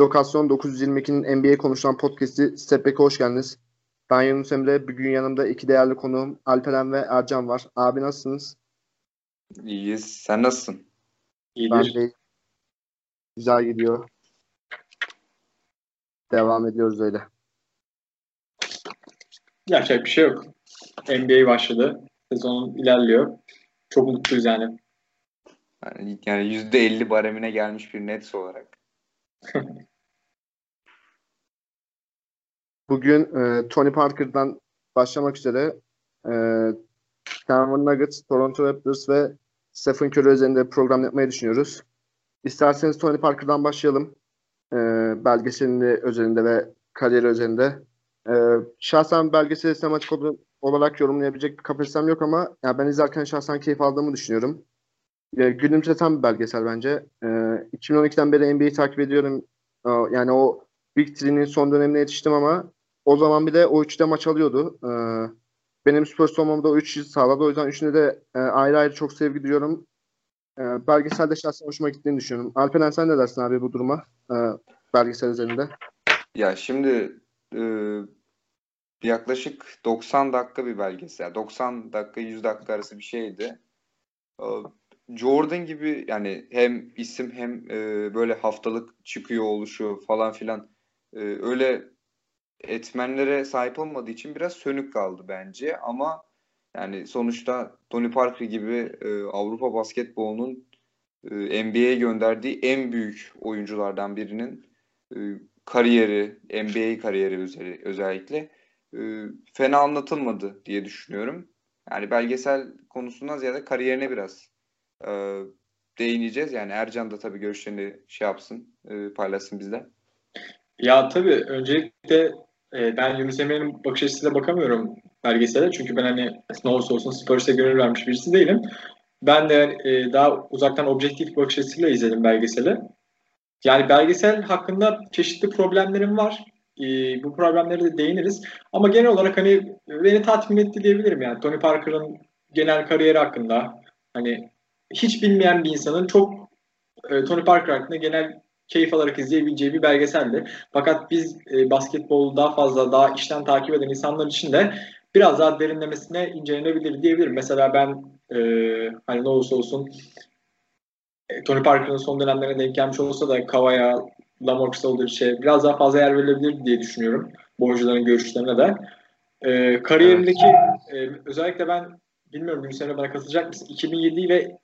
Lokasyon 922'nin NBA konuşulan podcast'i Step Back'e hoş geldiniz. Ben Yunus Emre. Bugün yanımda iki değerli konuğum Alperen ve Ercan var. Abi nasılsınız? İyiyiz. Sen nasılsın? İyidir. Ben de güzel gidiyor. Devam ediyoruz öyle. Yapacak bir şey yok. NBA başladı. Sezon ilerliyor. Çok mutluyuz yani. Yani, yani %50 baremine gelmiş bir Nets olarak. Bugün e, Tony Parker'dan başlamak üzere e, Denver Nuggets, Toronto Raptors ve Stephen Curry üzerinde program yapmayı düşünüyoruz. İsterseniz Tony Parker'dan başlayalım. E, belgeselini özelinde ve kariyeri özelinde. E, şahsen belgeseli sinematik olarak yorumlayabilecek bir kapasitem yok ama yani ben izlerken şahsen keyif aldığımı düşünüyorum. E, gülümseten bir belgesel bence. E, 2012'den beri NBA'yi takip ediyorum. E, yani o Big son dönemine yetiştim ama o zaman bir de o üçte maç alıyordu. E, benim Spurs olmamı da o üç sağladı. O yüzden üçüne de e, ayrı ayrı çok sevgi duyuyorum. E, belgeselde şahsen hoşuma gittiğini düşünüyorum. Alperen sen ne dersin abi bu duruma? E, belgesel üzerinde. Ya şimdi e, yaklaşık 90 dakika bir belgesel. 90 dakika 100 dakika arası bir şeydi. Jordan gibi yani hem isim hem e, böyle haftalık çıkıyor oluşu falan filan e, öyle etmenlere sahip olmadığı için biraz sönük kaldı bence ama yani sonuçta Tony Parker gibi e, Avrupa basketbolunun e, NBA'ye gönderdiği en büyük oyunculardan birinin e, kariyeri, NBA kariyeri üzeri, özellikle e, fena anlatılmadı diye düşünüyorum. Yani belgesel konusundan ziyade kariyerine biraz e, değineceğiz. Yani Ercan da tabii görüşlerini şey yapsın, e, paylaşsın bizle. Ya tabii öncelikle e, ben Yunus Emre'nin bakış açısıyla bakamıyorum belgesele. Çünkü ben hani ne olursa olsun Spurs'e gönül vermiş birisi değilim. Ben de e, daha uzaktan objektif bakış açısıyla izledim belgeseli. Yani belgesel hakkında çeşitli problemlerim var. E, bu problemlere de değiniriz. Ama genel olarak hani beni tatmin etti diyebilirim yani. Tony Parker'ın genel kariyeri hakkında hani hiç bilmeyen bir insanın çok e, Tony Parker hakkında genel keyif alarak izleyebileceği bir belgeseldi. Fakat biz e, basketbolu daha fazla, daha işten takip eden insanlar için de biraz daha derinlemesine incelenebilir diyebilirim. Mesela ben e, hani ne olursa olsun e, Tony Parker'ın son dönemlerine denk gelmiş olsa da Kavaya, Lamarcus Aldridge'e biraz daha fazla yer verilebilir diye düşünüyorum. Bu oyuncuların görüşlerine de. E, kariyerindeki e, özellikle ben bilmiyorum Emre bana katılacak mısın? 2007 ve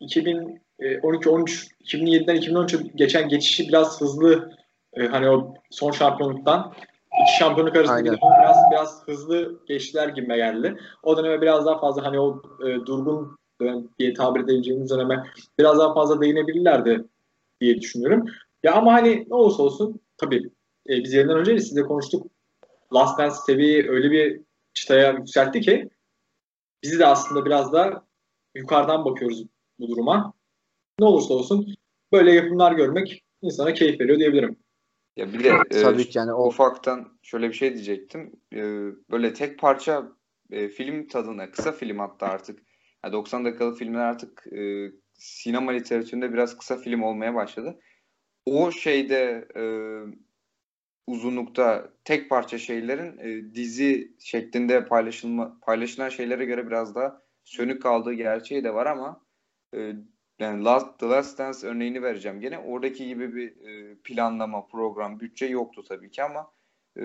2012-13 2007'den 2013'e geçen geçişi biraz hızlı e, hani o son şampiyonluktan iki şampiyonluk arasında biraz biraz hızlı geçtiler gibi geldi. O döneme biraz daha fazla hani o e, durgun dönem diye tabir edebileceğimiz döneme biraz daha fazla değinebilirlerdi diye düşünüyorum. Ya ama hani ne olursa olsun tabii e, biz yayından önce de sizle konuştuk. Last Dance seviyeyi öyle bir çıtaya yükseltti ki bizi de aslında biraz da yukarıdan bakıyoruz bu duruma. Ne olursa olsun böyle yapımlar görmek insana keyif veriyor diyebilirim. Ya bir de e, Tabii ki yani o... ufaktan şöyle bir şey diyecektim. E, böyle tek parça e, film tadına, kısa film hatta artık. Yani 90 dakikalık filmler artık e, sinema literatüründe biraz kısa film olmaya başladı. O şeyde e, uzunlukta tek parça şeylerin e, dizi şeklinde paylaşılma paylaşılan şeylere göre biraz daha sönük kaldığı gerçeği de var ama e, yani Last, The Last Dance örneğini vereceğim gene. Oradaki gibi bir e, planlama, program, bütçe yoktu tabii ki ama e,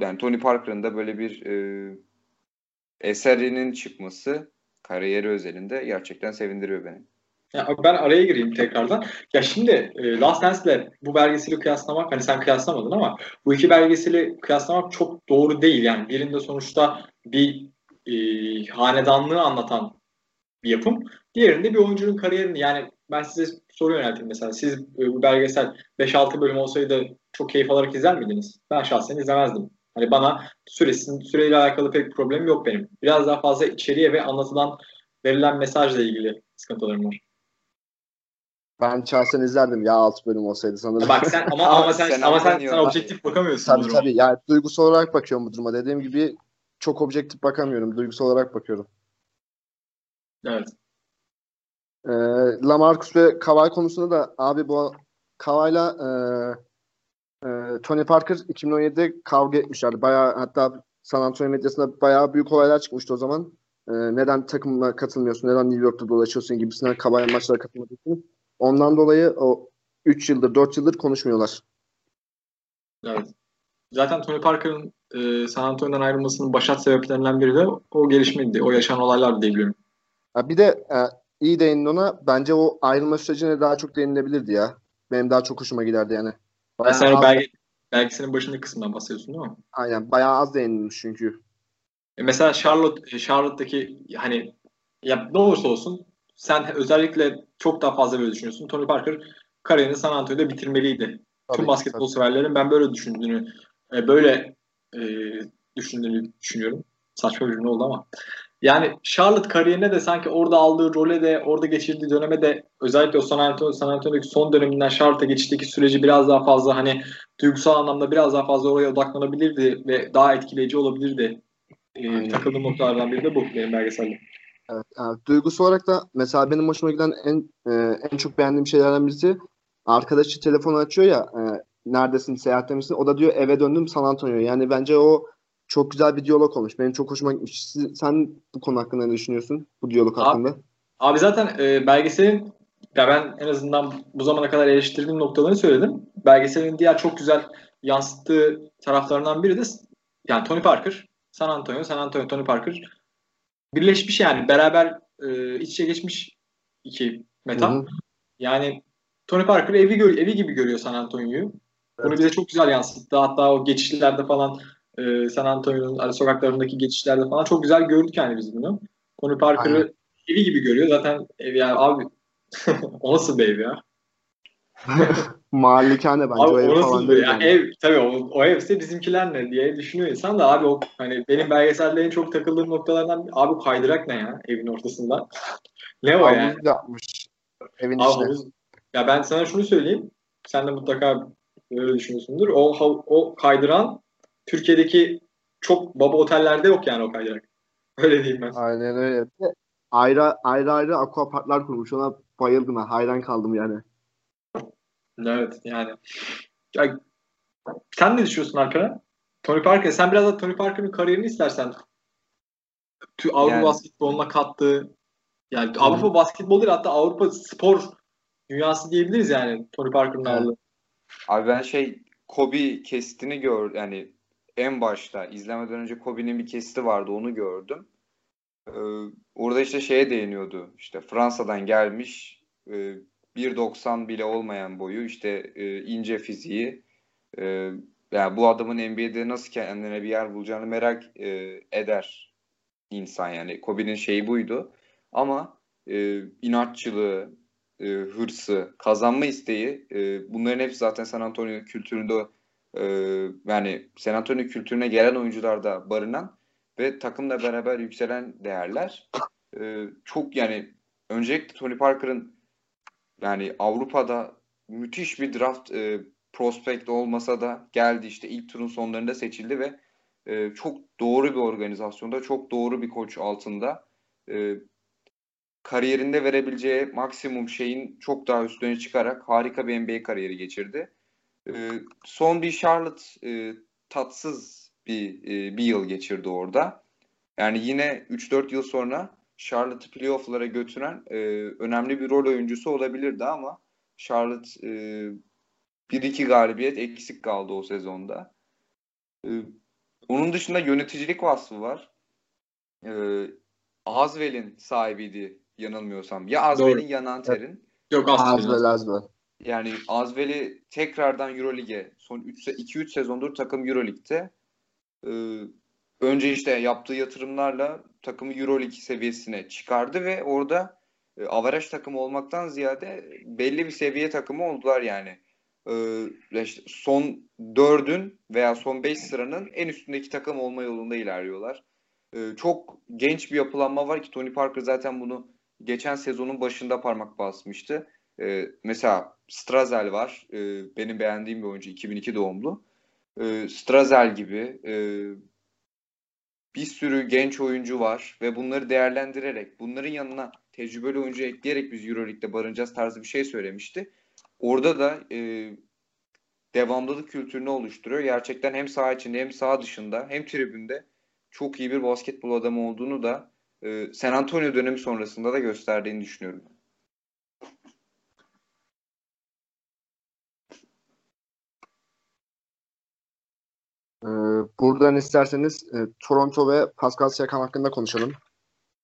yani Tony Parker'ın da böyle bir e, eserinin çıkması kariyeri özelinde gerçekten sevindiriyor beni. Ya ben araya gireyim tekrardan. Ya şimdi e, Last Dance'le bu belgeseli kıyaslamak, hani sen kıyaslamadın ama bu iki belgeseli kıyaslamak çok doğru değil. Yani birinde sonuçta bir e, hanedanlığı anlatan bir yapım. Diğerinde bir oyuncunun kariyerini yani ben size soru yönelteyim mesela. Siz e, bu belgesel 5-6 bölüm olsaydı çok keyif alarak izler miydiniz? Ben şahsen izlemezdim. Hani bana süresin, süreyle alakalı pek bir problem yok benim. Biraz daha fazla içeriye ve anlatılan verilen mesajla ilgili sıkıntılarım var. Ben şahsen izlerdim ya 6 bölüm olsaydı sanırım. Bak sen ama ama sen, sen ama sen, sen objektif bakamıyorsun tabii. Tabii yani duygusal olarak bakıyorum bu duruma. Dediğim gibi çok objektif bakamıyorum. Duygusal olarak bakıyorum. Evet. Ee, Lamarcus ve Kavay konusunda da abi bu Kavay'la e, e, Tony Parker 2017'de kavga etmişler. Bayağı hatta San Antonio medyasında bayağı büyük olaylar çıkmıştı o zaman. E, neden takımına katılmıyorsun, neden New York'ta dolaşıyorsun gibisinden kabaya maçlara katılmadığı için. Ondan dolayı o 3 yıldır, 4 yıldır konuşmuyorlar. Evet. Zaten Tony Parker'ın e, San Antonio'dan ayrılmasının başat sebeplerinden biri de o gelişmeydi. O yaşanan olaylar diye biliyorum. Ha, bir de e, iyi değindin ona. Bence o ayrılma sürecine daha çok değinilebilirdi ya. Benim daha çok hoşuma giderdi yani. Bayağı sen o belge, belgeselin başındaki kısmından bahsediyorsun değil mi? Aynen. Bayağı az değinilmiş çünkü. E mesela Charlotte, Charlotte'daki hani ya ne olursa olsun sen özellikle çok daha fazla böyle düşünüyorsun. Tony Parker kariyerini San Antonio'da bitirmeliydi. Tabii, Tüm basketbol tabii. severlerin ben böyle düşündüğünü, e, böyle e, düşündüğünü düşünüyorum. Saçma bir cümle oldu ama. Yani Charlotte kariyerine de sanki orada aldığı role de orada geçirdiği döneme de özellikle o San, Antonio, San Antonio'daki son döneminden Charlotte'a geçişteki süreci biraz daha fazla hani duygusal anlamda biraz daha fazla oraya odaklanabilirdi ve daha etkileyici olabilirdi. Ee, takıldığım noktalardan biri de bu benim belgeselde. Evet, evet. Duygusu olarak da mesela benim hoşuma giden en e, en çok beğendiğim şeylerden birisi arkadaşı telefonu açıyor ya e, neredesin seyahatte misin? O da diyor eve döndüm San Antonio. Yani bence o çok güzel bir diyalog olmuş. Benim çok hoşuma gitmiş. Sen bu konu hakkında ne düşünüyorsun? Bu diyalog abi, hakkında. Abi zaten e, belgeselin ya ben en azından bu zamana kadar eleştirdiğim noktalarını söyledim. Belgeselin diğer çok güzel yansıttığı taraflarından biri de yani Tony Parker, San Antonio, San Antonio, Tony Parker birleşmiş yani beraber e, iç içe geçmiş iki meta. Yani Tony Parker evi evi gibi görüyor San Antonio'yu. Evet. Bunu bize çok güzel yansıttı. Hatta o geçişlerde falan e, San Antonio'nun ara sokaklarındaki geçişlerde falan çok güzel gördük yani biz bunu. Tony Parker'ı evi gibi görüyor. Zaten ev yani abi o nasıl bir ev ya? Malikane bence abi, o ev falan değil. Yani. Ev, tabii o, o evse bizimkiler ne diye düşünüyor insan da abi o hani benim belgeselde en çok takıldığım noktalardan abi kaydırak ne ya evin ortasında? ne o havuz yani? yapmış evin abi, içine. Havuz, ya ben sana şunu söyleyeyim. Sen de mutlaka böyle düşünüyorsundur. O o kaydıran Türkiye'deki çok baba otellerde yok yani o kaydırak. Öyle diyeyim ben. Aynen öyle. Ayrı ayrı, ayrı aquaparklar kurmuş. Ona bayıldım ben. Hayran kaldım yani. Evet yani. Ya, sen ne düşünüyorsun arkada? Tony Parker. Sen biraz da Tony Parker'ın kariyerini istersen Avrupa yani. basketboluna kattığı yani hmm. Avrupa basketbol değil hatta Avrupa spor dünyası diyebiliriz yani Tony Parker'ın evet. aldığı. Abi ben şey Kobe kestini gör yani en başta izlemeden önce Kobe'nin bir kesti vardı onu gördüm. Ee, orada işte şeye değiniyordu. İşte Fransa'dan gelmiş e, 1.90 bile olmayan boyu işte e, ince fiziği e, yani bu adamın NBA'de nasıl kendine bir yer bulacağını merak e, eder insan yani. Kobe'nin şeyi buydu. Ama e, inatçılığı, e, hırsı, kazanma isteği e, bunların hepsi zaten San Antonio kültüründe e, yani San Antonio kültürüne gelen oyuncularda barınan ve takımla beraber yükselen değerler. E, çok yani öncelikle Tony Parker'ın yani Avrupa'da müthiş bir draft e, prospect olmasa da geldi işte ilk turun sonlarında seçildi ve e, çok doğru bir organizasyonda, çok doğru bir koç altında e, kariyerinde verebileceği maksimum şeyin çok daha üstüne çıkarak harika bir NBA kariyeri geçirdi. E, son bir Charlotte e, tatsız bir e, bir yıl geçirdi orada. Yani yine 3-4 yıl sonra Charlotte'ı playoff'lara götüren e, önemli bir rol oyuncusu olabilirdi ama Charlotte e, 1-2 galibiyet eksik kaldı o sezonda. E, onun dışında yöneticilik vasfı var. E, Azvel'in sahibiydi yanılmıyorsam. Ya Azvel'in ya Nanter'in. Yok Azvel. Azvel. Yani Azvel'i tekrardan Eurolig'e son 2-3 sezondur takım Eurolig'de. Ee, önce işte yaptığı yatırımlarla takımı Euroleague seviyesine çıkardı ve orada e, avaraj takımı olmaktan ziyade belli bir seviye takımı oldular yani. Ee, işte son dördün veya son beş sıranın en üstündeki takım olma yolunda ilerliyorlar. Ee, çok genç bir yapılanma var ki Tony Parker zaten bunu geçen sezonun başında parmak basmıştı. Ee, mesela Strazel var. Ee, benim beğendiğim bir oyuncu. 2002 doğumlu. Ee, Strazel gibi e, bir sürü genç oyuncu var ve bunları değerlendirerek, bunların yanına tecrübeli oyuncu ekleyerek biz Euroleague'de barınacağız tarzı bir şey söylemişti. Orada da e, devamlılık kültürünü oluşturuyor. Gerçekten hem saha içinde hem saha dışında hem tribünde çok iyi bir basketbol adamı olduğunu da e, San Antonio dönemi sonrasında da gösterdiğini düşünüyorum. Buradan isterseniz e, Toronto ve Pascal Siakam hakkında konuşalım.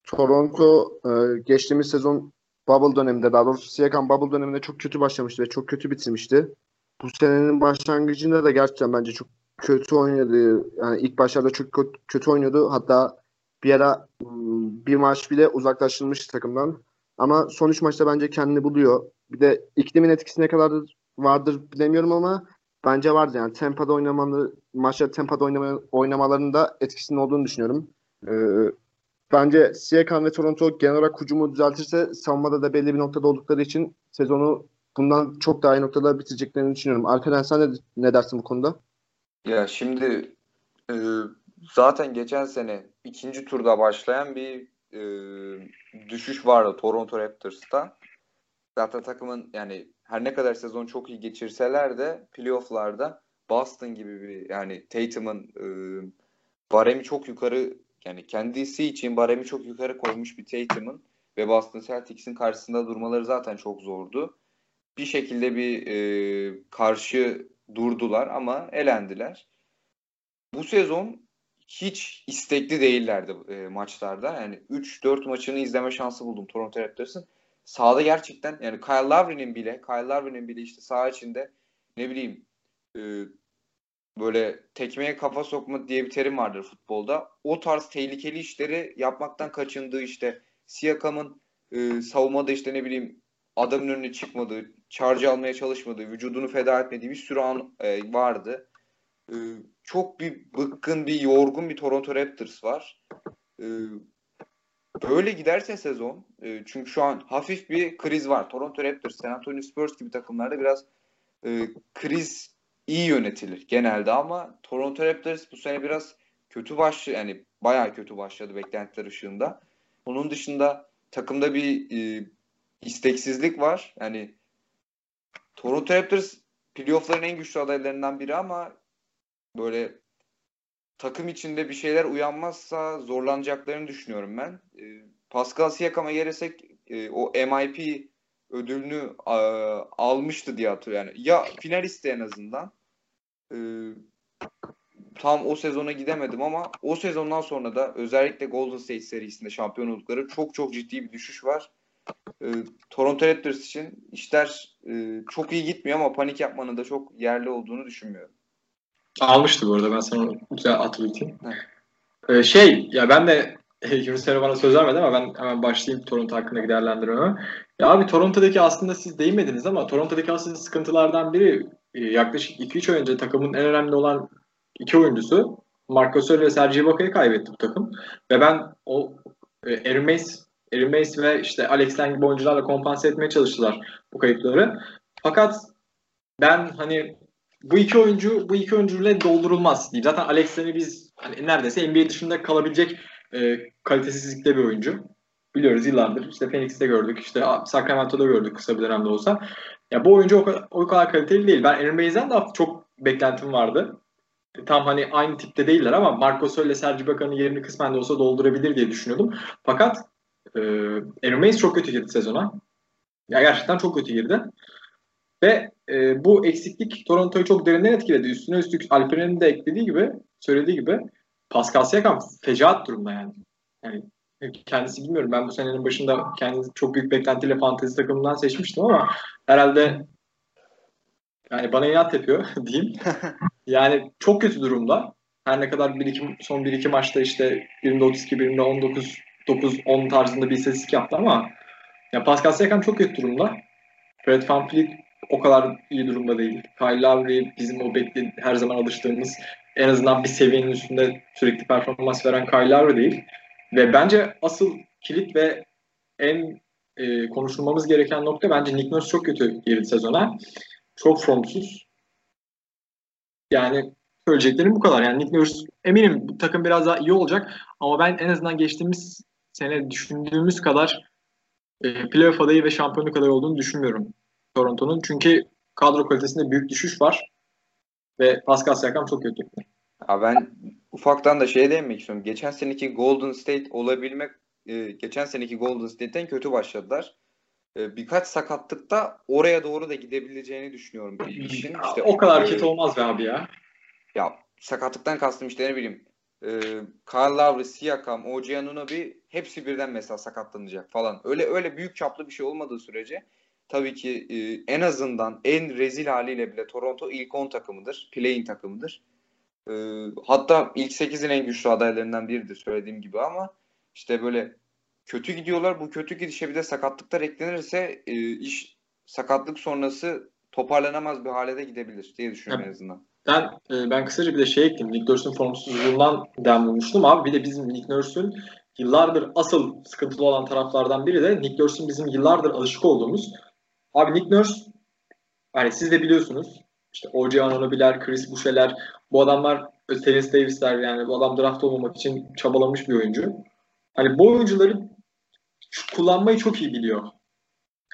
Toronto e, geçtiğimiz sezon bubble döneminde daha doğrusu Siakam bubble döneminde çok kötü başlamıştı ve çok kötü bitirmişti. Bu senenin başlangıcında da gerçekten bence çok kötü oynadı. Yani ilk başlarda çok kötü oynuyordu. Hatta bir ara bir maç bile uzaklaştırmış takımdan. Ama son üç maçta bence kendini buluyor. Bir de iklimin etkisi ne kadar vardır bilemiyorum ama bence vardı yani. Tempa'da oynamalı, maçta Tempa'da oynama, oynamalarında etkisinin olduğunu düşünüyorum. Ee, bence Siakam ve Toronto genel olarak hücumu düzeltirse savunmada da belli bir noktada oldukları için sezonu bundan çok daha iyi noktada bitireceklerini düşünüyorum. Alperen sen ne, ne dersin bu konuda? Ya şimdi e, zaten geçen sene ikinci turda başlayan bir e, düşüş vardı Toronto Raptors'ta. Zaten takımın yani her ne kadar sezon çok iyi geçirseler de playoff'larda Boston gibi bir yani Tatum'un e, baremi çok yukarı yani kendisi için baremi çok yukarı koymuş bir Tatum'un ve Boston Celtics'in karşısında durmaları zaten çok zordu. Bir şekilde bir e, karşı durdular ama elendiler. Bu sezon hiç istekli değillerdi e, maçlarda. Yani 3-4 maçını izleme şansı buldum Toronto Raptors'ın. Sahada gerçekten yani Kyle Lowry'nin bile Kyle Lowry'nin bile işte saha içinde ne bileyim e, böyle tekmeye kafa sokma diye bir terim vardır futbolda. O tarz tehlikeli işleri yapmaktan kaçındığı işte Siakam'ın e, savunmada işte ne bileyim adamın önüne çıkmadığı, charge almaya çalışmadığı, vücudunu feda etmediği bir sürü an e, vardı. E, çok bir bıkkın, bir yorgun bir Toronto Raptors var. E, böyle giderse sezon, e, çünkü şu an hafif bir kriz var. Toronto Raptors, San Antonio Spurs gibi takımlarda biraz e, kriz iyi yönetilir genelde ama Toronto Raptors bu sene biraz kötü başladı. Yani bayağı kötü başladı beklentiler ışığında. Onun dışında takımda bir e, isteksizlik var. Yani Toronto Raptors playoff'ların en güçlü adaylarından biri ama böyle takım içinde bir şeyler uyanmazsa zorlanacaklarını düşünüyorum ben. E, Pascal Siakam'a gelirsek e, o MIP ödülünü e, almıştı diye hatırlıyorum. Yani ya finalist en azından. E, tam o sezona gidemedim ama o sezondan sonra da özellikle Golden State serisinde şampiyon oldukları çok çok ciddi bir düşüş var. E, Toronto Raptors için işler e, çok iyi gitmiyor ama panik yapmanın da çok yerli olduğunu düşünmüyorum. Almıştı bu arada ben sana hatırlatayım. Ee, şey ya ben de Yunus Emre bana söz vermedi ama ben hemen başlayayım Toronto hakkındaki değerlendirmeme. Ya abi Toronto'daki aslında siz değinmediniz ama Toronto'daki aslında sıkıntılardan biri e, yaklaşık 2-3 ay önce takımın en önemli olan iki oyuncusu Marc Gasol ve Sergi Ibaka'yı kaybetti bu takım. Ve ben o e, Aaron Mace ve işte Alex Len gibi oyuncularla kompanse etmeye çalıştılar bu kayıpları. Fakat ben hani bu iki oyuncu bu iki oyuncuyla doldurulmaz diyeyim. Zaten Alex Len'i biz hani neredeyse NBA dışında kalabilecek e, kalitesizlikte bir oyuncu. Biliyoruz yıllardır. İşte Phoenix'te gördük. işte Sacramento'da gördük kısa bir dönemde olsa. Ya bu oyuncu o kadar, o kadar kaliteli değil. Ben Aaron Baze'den de çok beklentim vardı. Tam hani aynı tipte değiller ama Marco Sol ile Sergi Ibaka'nın yerini kısmen de olsa doldurabilir diye düşünüyordum. Fakat e, Aaron Baze çok kötü girdi sezona. Ya gerçekten çok kötü girdi. Ve e, bu eksiklik Toronto'yu çok derinden etkiledi. Üstüne üstlük Alperen'in de eklediği gibi, söylediği gibi Pascal Siakam fecaat durumda yani. Yani kendisi bilmiyorum. Ben bu senenin başında kendisi çok büyük beklentiyle fantezi takımından seçmiştim ama herhalde yani bana inat yapıyor diyeyim. Yani çok kötü durumda. Her ne kadar bir iki, son 1-2 maçta işte birinde 32, birinde 19, 9, 10 tarzında bir istatistik yaptı ama ya Pascal Siakam çok kötü durumda. Fred VanVleet o kadar iyi durumda değil. Kyle Lowry bizim o bekli her zaman alıştığımız en azından bir seviyenin üstünde sürekli performans veren Kyle Lowry değil. Ve bence asıl kilit ve en e, konuşulmamız gereken nokta bence Nick Nurse çok kötü girdi sezona. Çok formsuz. Yani söyleyeceklerim bu kadar. Yani Nick Nurse eminim bu takım biraz daha iyi olacak ama ben en azından geçtiğimiz sene düşündüğümüz kadar e, playoff adayı ve şampiyonluk adayı olduğunu düşünmüyorum Toronto'nun. Çünkü kadro kalitesinde büyük düşüş var. Ve Pascal Siakam çok kötü. Ya ben ufaktan da şeye değinmek istiyorum. Geçen seneki Golden State olabilmek e, geçen seneki Golden State'ten kötü başladılar. E, birkaç sakatlıkta oraya doğru da gidebileceğini düşünüyorum işin. İşte o kadar e, kötü olmaz be abi ya. Ya sakatlıktan kastım işte ne bileyim e, Kyle Lowry, Siakam, OG Anunoby hepsi birden mesela sakatlanacak falan. Öyle öyle büyük çaplı bir şey olmadığı sürece tabii ki e, en azından en rezil haliyle bile Toronto ilk 10 takımıdır. Play-in takımıdır. E, hatta ilk 8'in en güçlü adaylarından biridir söylediğim gibi ama işte böyle kötü gidiyorlar. Bu kötü gidişe bir de sakatlıklar eklenirse e, iş sakatlık sonrası toparlanamaz bir hale de gidebilir diye düşünüyorum evet. en azından. Ben e, ben kısaca bir de şey ekledim. Nick Nurse'un formsuzluğundan dem bulmuştum abi. Bir de bizim Nick Nurse'un yıllardır asıl sıkıntılı olan taraflardan biri de Nick Nurse'un bizim yıllardır alışık olduğumuz. Abi Nick Nurse hani siz de biliyorsunuz. İşte O.J. Anunoby'ler, Chris Boucher'ler bu adamlar Terence Davis'ler yani bu adam draft olmamak için çabalamış bir oyuncu. Hani bu oyuncuları kullanmayı çok iyi biliyor.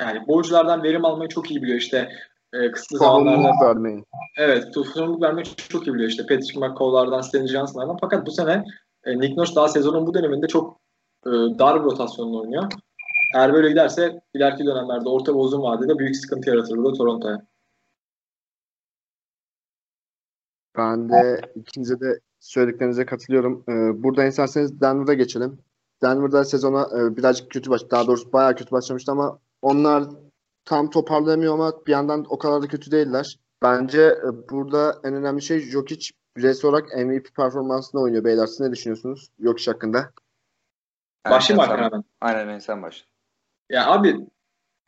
Yani bu oyunculardan verim almayı çok iyi biliyor. İşte e, kısıtlı zamanlarda vermeyi. Evet, sorumluluk vermeyi çok iyi biliyor işte. Patrick McCall'lardan, Stanley Johnson'lardan. Fakat bu sene e, Nick Nurse daha sezonun bu döneminde çok e, dar bir rotasyonla oynuyor. Eğer böyle giderse ileriki dönemlerde orta ve uzun vadede büyük sıkıntı yaratır bu da Toronto'ya. Ben de ikinize de söylediklerinize katılıyorum. Ee, burada isterseniz Denver'a geçelim. Denver'da sezona e, birazcık kötü baş, daha doğrusu bayağı kötü başlamıştı ama onlar tam toparlayamıyor ama bir yandan o kadar da kötü değiller. Bence e, burada en önemli şey Jokic bireysel olarak MVP performansında oynuyor beyler. Siz ne düşünüyorsunuz Jokic hakkında? Başlayayım mı Aynen ben sen başla. Ya abi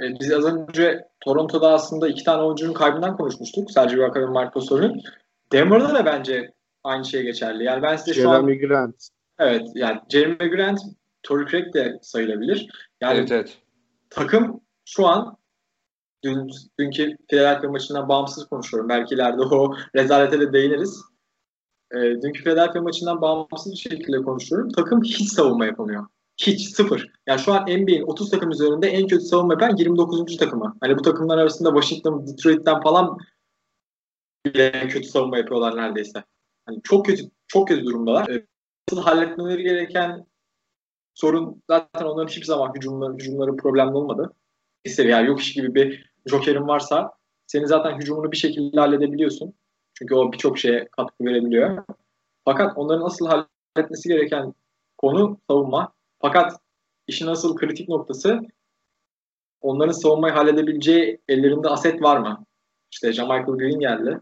e, biz az önce Toronto'da aslında iki tane oyuncunun kaybından konuşmuştuk. Sergio Ibaka ve Marco Sorun. Denver'da da bence aynı şey geçerli. Yani ben size Jeremy şu an... Grant. Evet yani Jeremy Grant, Torrey Craig de sayılabilir. Yani evet, evet. takım şu an dün, dünkü Philadelphia maçından bağımsız konuşuyorum. Belki ileride o rezalete de değiniriz. E, dünkü Philadelphia maçından bağımsız bir şekilde konuşuyorum. Takım hiç savunma yapamıyor. Hiç sıfır. Yani şu an NBA'in 30 takım üzerinde en kötü savunma yapan 29. takımı. Hani bu takımlar arasında Washington, Detroit'ten falan bile kötü savunma yapıyorlar neredeyse. Hani çok kötü çok kötü durumdalar. Ee, asıl halletmeleri gereken sorun zaten onların hiçbir zaman hücumları, hücumları problemli olmadı. Bir yani yok iş gibi bir jokerin varsa senin zaten hücumunu bir şekilde halledebiliyorsun. Çünkü o birçok şeye katkı verebiliyor. Fakat onların asıl halletmesi gereken konu savunma. Fakat işin asıl kritik noktası onların savunmayı halledebileceği ellerinde aset var mı? İşte Michael Green geldi.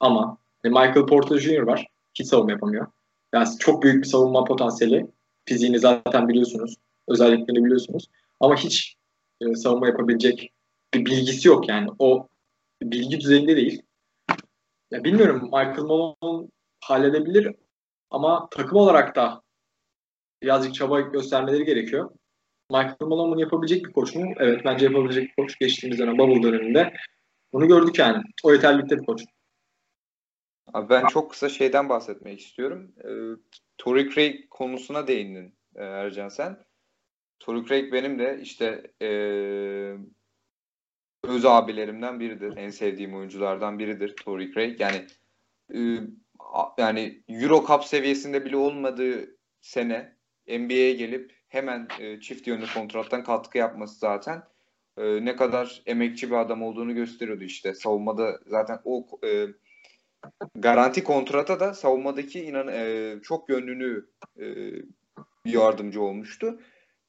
Ama Michael Porter Jr. var. Hiç savunma yapamıyor. Yani çok büyük bir savunma potansiyeli. Fiziğini zaten biliyorsunuz. Özelliklerini biliyorsunuz. Ama hiç e, savunma yapabilecek bir bilgisi yok yani. O bilgi düzeyinde değil. Ya bilmiyorum Michael Malone halledebilir ama takım olarak da birazcık çaba göstermeleri gerekiyor. Michael Malone bunu yapabilecek bir koç mu? Evet bence yapabilecek bir koç. Geçtiğimiz dönem bubble döneminde. Bunu gördük yani. O yeterlilikte bir koç. Abi ben çok kısa şeyden bahsetmek istiyorum. E, Torrey Craig konusuna değindin e, Ercan sen. Torrey Craig benim de işte e, öz abilerimden biridir. En sevdiğim oyunculardan biridir Torrey Craig. Yani e, yani Euro Cup seviyesinde bile olmadığı sene NBA'ye gelip hemen e, çift yönlü kontrattan katkı yapması zaten e, ne kadar emekçi bir adam olduğunu gösteriyordu işte. Savunmada zaten o e, garanti kontrata da savunmadaki inan e, çok yönlünü e, yardımcı olmuştu.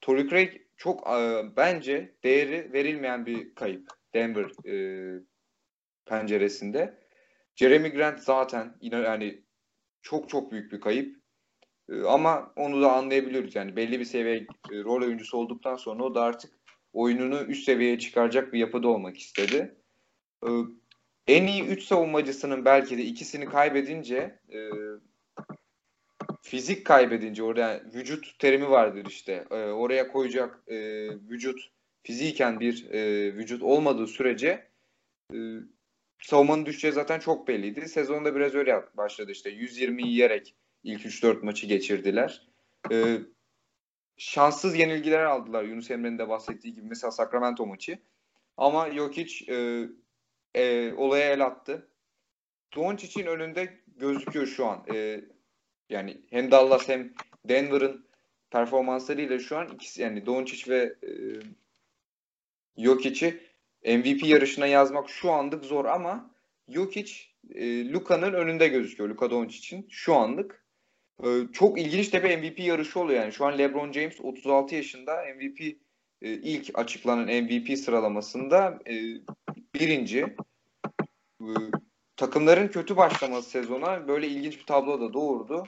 Torrey Craig çok e, bence değeri verilmeyen bir kayıp Denver e, penceresinde. Jeremy Grant zaten inan yani çok çok büyük bir kayıp. E, ama onu da anlayabiliyoruz. Yani belli bir seviye e, rol oyuncusu olduktan sonra o da artık oyununu üst seviyeye çıkaracak bir yapıda olmak istedi. E, en iyi 3 savunmacısının belki de ikisini kaybedince e, fizik kaybedince orada vücut terimi vardır işte. E, oraya koyacak e, vücut fiziken bir vücut olmadığı sürece savunmanın düşeceği zaten çok belliydi. Sezonda biraz öyle başladı işte. 120 yiyerek ilk 3-4 maçı geçirdiler. E, şanssız yenilgiler aldılar Yunus Emre'nin de bahsettiği gibi. Mesela Sacramento maçı. Ama Jokic e, e, olaya el attı. Doncic'in önünde gözüküyor şu an. E, yani hem Dallas hem Denver'ın performanslarıyla şu an ikisi yani Doncic ve e, Jokic'i MVP yarışına yazmak şu anlık zor ama Jokic e, Luka'nın önünde gözüküyor. Luka Doncic'in şu anlık. E, çok ilginç de bir MVP yarışı oluyor yani. Şu an LeBron James 36 yaşında MVP e, ilk açıklanan MVP sıralamasında e, birinci. Takımların kötü başlaması sezona böyle ilginç bir tablo da doğurdu.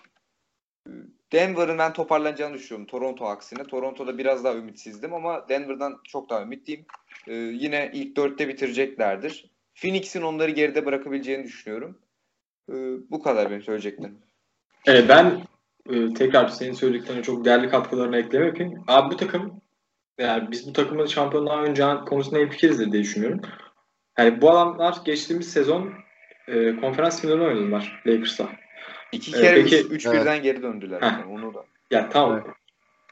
E, Denver'ın ben toparlanacağını düşünüyorum Toronto aksine. Toronto'da biraz daha ümitsizdim ama Denver'dan çok daha ümitliyim. Ee, yine ilk dörtte bitireceklerdir. Phoenix'in onları geride bırakabileceğini düşünüyorum. Ee, bu kadar benim söyleyeceklerim. Evet ben e, tekrar senin söylediklerine çok değerli katkılarını ekleme yapayım. Abi bu takım yani biz bu takımın şampiyonluğa önce konusunda en fikiriz diye düşünüyorum. Yani bu adamlar geçtiğimiz sezon e, konferans finali oynadılar Lakers'la. İki kere 3 evet, üç, üç birden geri döndüler. Yani onu da. Ya tamam. Evet.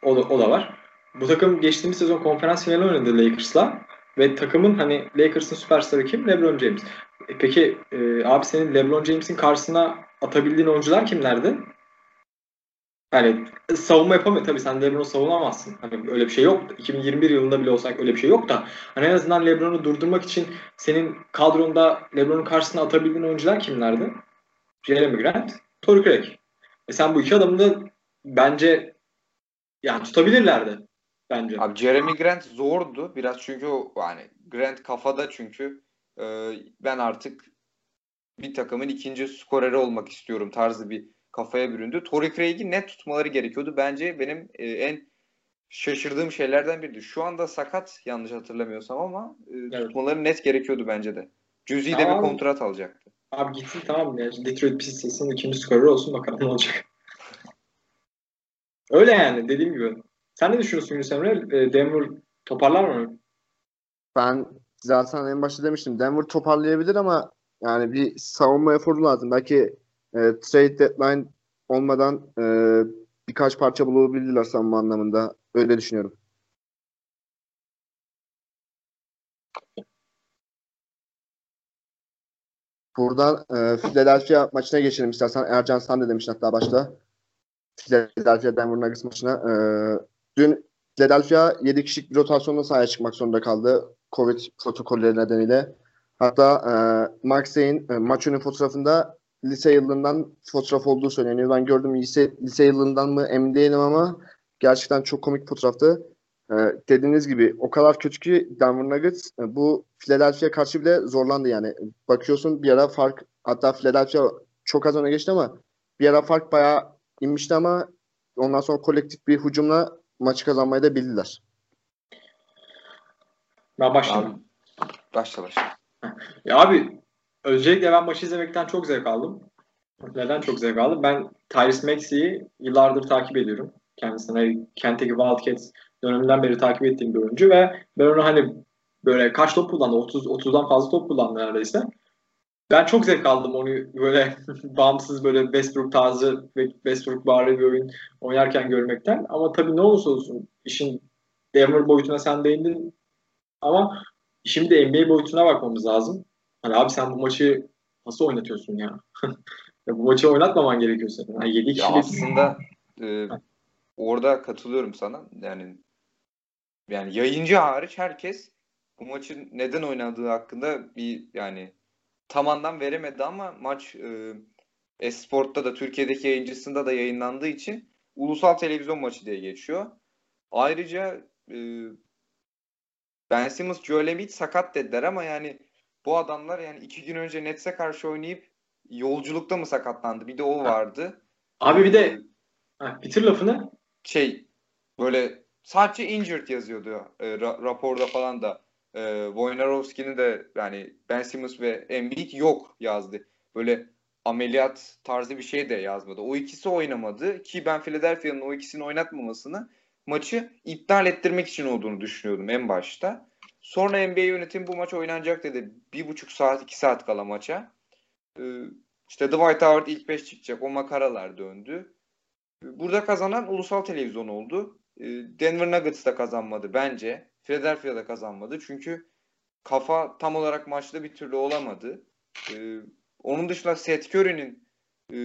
O, da, o da var. Bu takım geçtiğimiz sezon konferans finali oynadı Lakers'la. Ve takımın hani Lakers'ın süperstarı kim? LeBron James. E peki e, abi senin LeBron James'in karşısına atabildiğin oyuncular kimlerdi? Yani savunma yapamıyor. Tabii sen LeBron'u savunamazsın. Hani öyle bir şey yok. 2021 yılında bile olsak öyle bir şey yok da. Hani en azından LeBron'u durdurmak için senin kadronda LeBron'un karşısına atabildiğin oyuncular kimlerdi? Jeremy Grant, Torrey Craig. E sen bu iki adamı da bence yani tutabilirlerdi bence. Abi Jeremy Grant zordu biraz çünkü o yani Grant kafada çünkü e, ben artık bir takımın ikinci skoreri olmak istiyorum tarzı bir kafaya büründü. Torrey Craig'i net tutmaları gerekiyordu. Bence benim e, en şaşırdığım şeylerden biridir. Şu anda sakat yanlış hatırlamıyorsam ama e, evet. tutmaları net gerekiyordu bence de. Cüzi de bir kontrat alacaktı. Abi gitsin tamam ya. Detroit Pistons'ın ikinci skoreri olsun bakalım ne olacak. Öyle yani dediğim gibi. Sen ne düşünüyorsun Yunus Emre? E, Denver toparlar mı? Ben zaten en başta demiştim. Denver toparlayabilir ama yani bir savunma eforu lazım. Belki e, trade deadline olmadan e, birkaç parça bulabilirler savunma anlamında. Öyle düşünüyorum. Buradan e, Philadelphia maçına geçelim istersen. Ercan sen de demiştin hatta başta. Philadelphia Denver Nuggets maçına. E, dün Philadelphia 7 kişilik bir rotasyonla sahaya çıkmak zorunda kaldı. Covid protokolleri nedeniyle. Hatta e, Maxey'in e, maç önü fotoğrafında lise yılından fotoğraf olduğu söyleniyor. Ben gördüm lise, lise yılından mı emin değilim ama gerçekten çok komik fotoğraftı. Ee, dediğiniz gibi o kadar kötü ki Denver Nuggets e, bu Philadelphia karşı bile zorlandı yani. Bakıyorsun bir ara fark hatta Philadelphia çok az öne geçti ama bir ara fark bayağı inmişti ama ondan sonra kolektif bir hücumla maçı kazanmayı da bildiler. Ben başlayayım. Başla başla. Ya abi öncelikle ben maçı izlemekten çok zevk aldım. Neden çok zevk aldım? Ben Tyrese Maxey'i yıllardır takip ediyorum. Kendisine Kentucky Wildcats döneminden beri takip ettiğim bir oyuncu ve ben onu hani böyle kaç top kullandı? 30 30'dan fazla top kullandı neredeyse. Ben çok zevk aldım onu böyle bağımsız böyle Westbrook tarzı ve Westbrook bari bir oyun oynarken görmekten. Ama tabii ne olursa olsun işin Denver boyutuna sen değindin ama şimdi NBA boyutuna bakmamız lazım. Hani abi sen bu maçı nasıl oynatıyorsun ya? ya bu maçı oynatmaman gerekiyor senin. Yani 7 kişilik... aslında e, orada katılıyorum sana. Yani yani yayıncı hariç herkes bu maçın neden oynadığı hakkında bir yani tam anlam veremedi ama maç e, Esport'ta da Türkiye'deki yayıncısında da yayınlandığı için ulusal televizyon maçı diye geçiyor. Ayrıca e, Ben Simmons, Joel Embiid sakat dediler ama yani bu adamlar yani iki gün önce Nets'e karşı oynayıp yolculukta mı sakatlandı? Bir de o vardı. Abi bir de ha, bitir lafını. Şey böyle sadece injured yazıyordu e, ra- raporda falan da. E, Wojnarowski'nin de yani Ben Simmons ve Embiid yok yazdı. Böyle ameliyat tarzı bir şey de yazmadı. O ikisi oynamadı ki ben Philadelphia'nın o ikisini oynatmamasını maçı iptal ettirmek için olduğunu düşünüyordum en başta. Sonra NBA yönetim bu maç oynanacak dedi. Bir buçuk saat, iki saat kala maça. Ee, işte Dwight Howard ilk beş çıkacak. O makaralar döndü. Burada kazanan ulusal televizyon oldu. Ee, Denver Nuggets da kazanmadı bence. Philadelphia da kazanmadı. Çünkü kafa tam olarak maçta bir türlü olamadı. Ee, Onun dışında Seth Curry'nin e,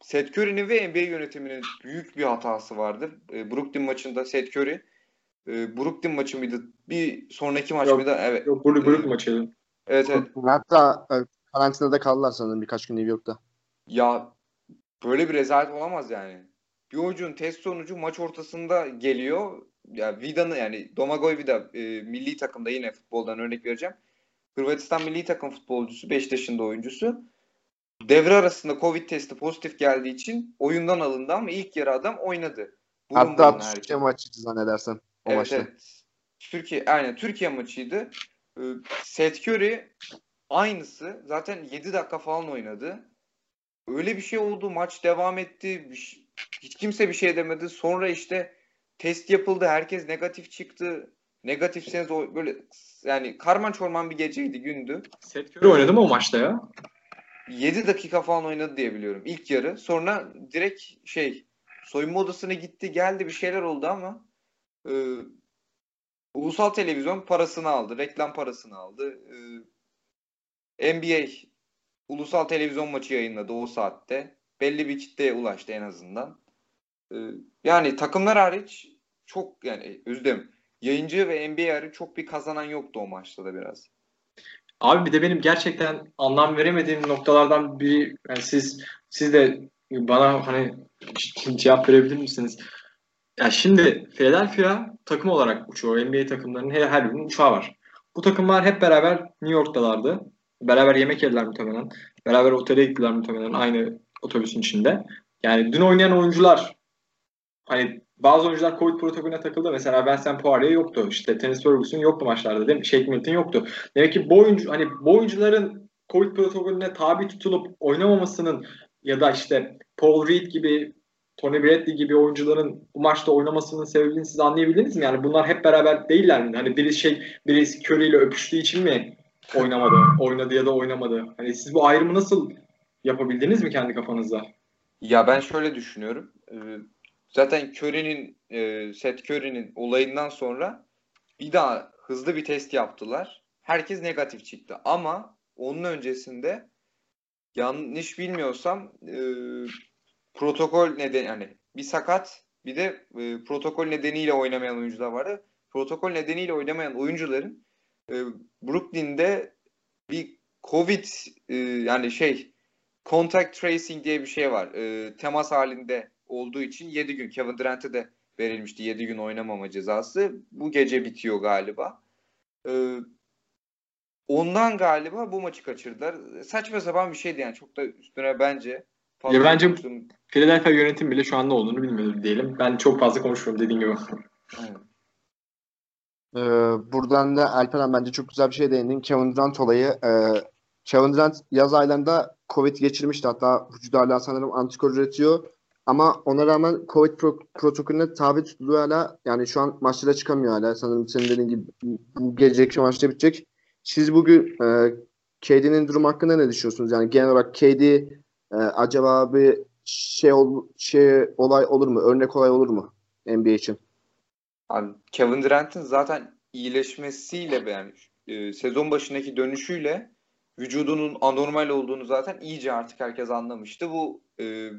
Seth Curry'nin ve NBA yönetiminin büyük bir hatası vardı. E, Brooklyn maçında Seth Curry e, Brooklyn maçı mıydı? Bir sonraki maç Yok, mıydı? Evet. Yok Brooklyn, Brooklyn Ee, maçıydı. Evet evet. Hatta e, karantinada kaldılar sanırım birkaç gün New York'ta. Ya böyle bir rezalet olamaz yani. Bir oyuncunun test sonucu maç ortasında geliyor. Ya Vida'nın yani Domagoj Vida e, milli takımda yine futboldan örnek vereceğim. Hırvatistan milli takım futbolcusu 5 yaşında oyuncusu. Devre arasında Covid testi pozitif geldiği için oyundan alındı ama ilk yarı adam oynadı. Burun Hatta Türkiye maçıydı zannedersem o Evet, maçta. evet. Türkiye aynen Türkiye maçıydı. Ee, Seth Curry aynısı. Zaten 7 dakika falan oynadı. Öyle bir şey oldu. Maç devam etti. Hiç kimse bir şey demedi. Sonra işte test yapıldı. Herkes negatif çıktı. Negatifseniz o böyle yani karman çorman bir geceydi, gündü. Seth Curry oynadı mı o maçta ya? 7 dakika falan oynadı diye biliyorum ilk yarı. Sonra direkt şey soyunma odasına gitti geldi bir şeyler oldu ama e, ulusal televizyon parasını aldı. Reklam parasını aldı. E, NBA ulusal televizyon maçı yayınladı o saatte. Belli bir kitleye ulaştı en azından. E, yani takımlar hariç çok yani üzüm yayıncı ve NBA hariç çok bir kazanan yoktu o maçta da biraz. Abi bir de benim gerçekten anlam veremediğim noktalardan biri yani siz siz de bana hani cevap verebilir misiniz? Ya şimdi Philadelphia takım olarak uçuyor. NBA takımlarının her, her birinin uçağı var. Bu takımlar hep beraber New York'talardı. Beraber yemek yediler muhtemelen. Beraber otele gittiler muhtemelen aynı otobüsün içinde. Yani dün oynayan oyuncular hani bazı oyuncular Covid protokolüne takıldı. Mesela Vincent Poirier yoktu. İşte Tennis Ferguson yoktu maçlarda değil mi? Shake Milton yoktu. Demek ki bu oyuncu hani bu oyuncuların Covid protokolüne tabi tutulup oynamamasının ya da işte Paul Reed gibi Tony Bradley gibi oyuncuların bu maçta oynamasının sebebini siz anlayabildiniz mi? Yani bunlar hep beraber değiller mi? Hani biri şey birisi Curry ile öpüştüğü için mi oynamadı? Oynadı ya da oynamadı. Hani siz bu ayrımı nasıl yapabildiniz mi kendi kafanızda? Ya ben şöyle düşünüyorum. Ee, Zaten Curry'nin, e, Seth Curry'nin olayından sonra bir daha hızlı bir test yaptılar. Herkes negatif çıktı. Ama onun öncesinde yanlış bilmiyorsam e, protokol neden yani bir sakat bir de e, protokol nedeniyle oynamayan oyuncular vardı. Protokol nedeniyle oynamayan oyuncuların e, Brooklyn'de bir Covid e, yani şey contact tracing diye bir şey var. E, temas halinde olduğu için 7 gün Kevin Durant'e de verilmişti 7 gün oynamama cezası. Bu gece bitiyor galiba. E, ondan galiba bu maçı kaçırdılar. Saçma sapan bir şeydi yani. Çok da üstüne bence fazla Ya bence- konuştum. Philadelphia yönetim bile şu anda olduğunu bilmiyordur diyelim. Ben çok fazla konuşuyorum dediğim gibi. Evet. Ee, buradan da Alperen bence çok güzel bir şey değindin. Kevin Durant olayı. Ee, Kevin Durant yaz aylarında Covid geçirmişti. Hatta vücudu hala sanırım antikor üretiyor. Ama ona rağmen Covid pro- protokolüne tabi tutuluyor hala. Yani şu an maçlara çıkamıyor hala. Sanırım senin dediğin gibi bu geceki maçta bitecek. Siz bugün e, KD'nin durum hakkında ne düşünüyorsunuz? Yani genel olarak KD e, acaba bir şey ol, şey olay olur mu? Örnek olay olur mu NBA için? Abi Kevin Durant'ın zaten iyileşmesiyle yani e, sezon başındaki dönüşüyle vücudunun anormal olduğunu zaten iyice artık herkes anlamıştı. Bu e,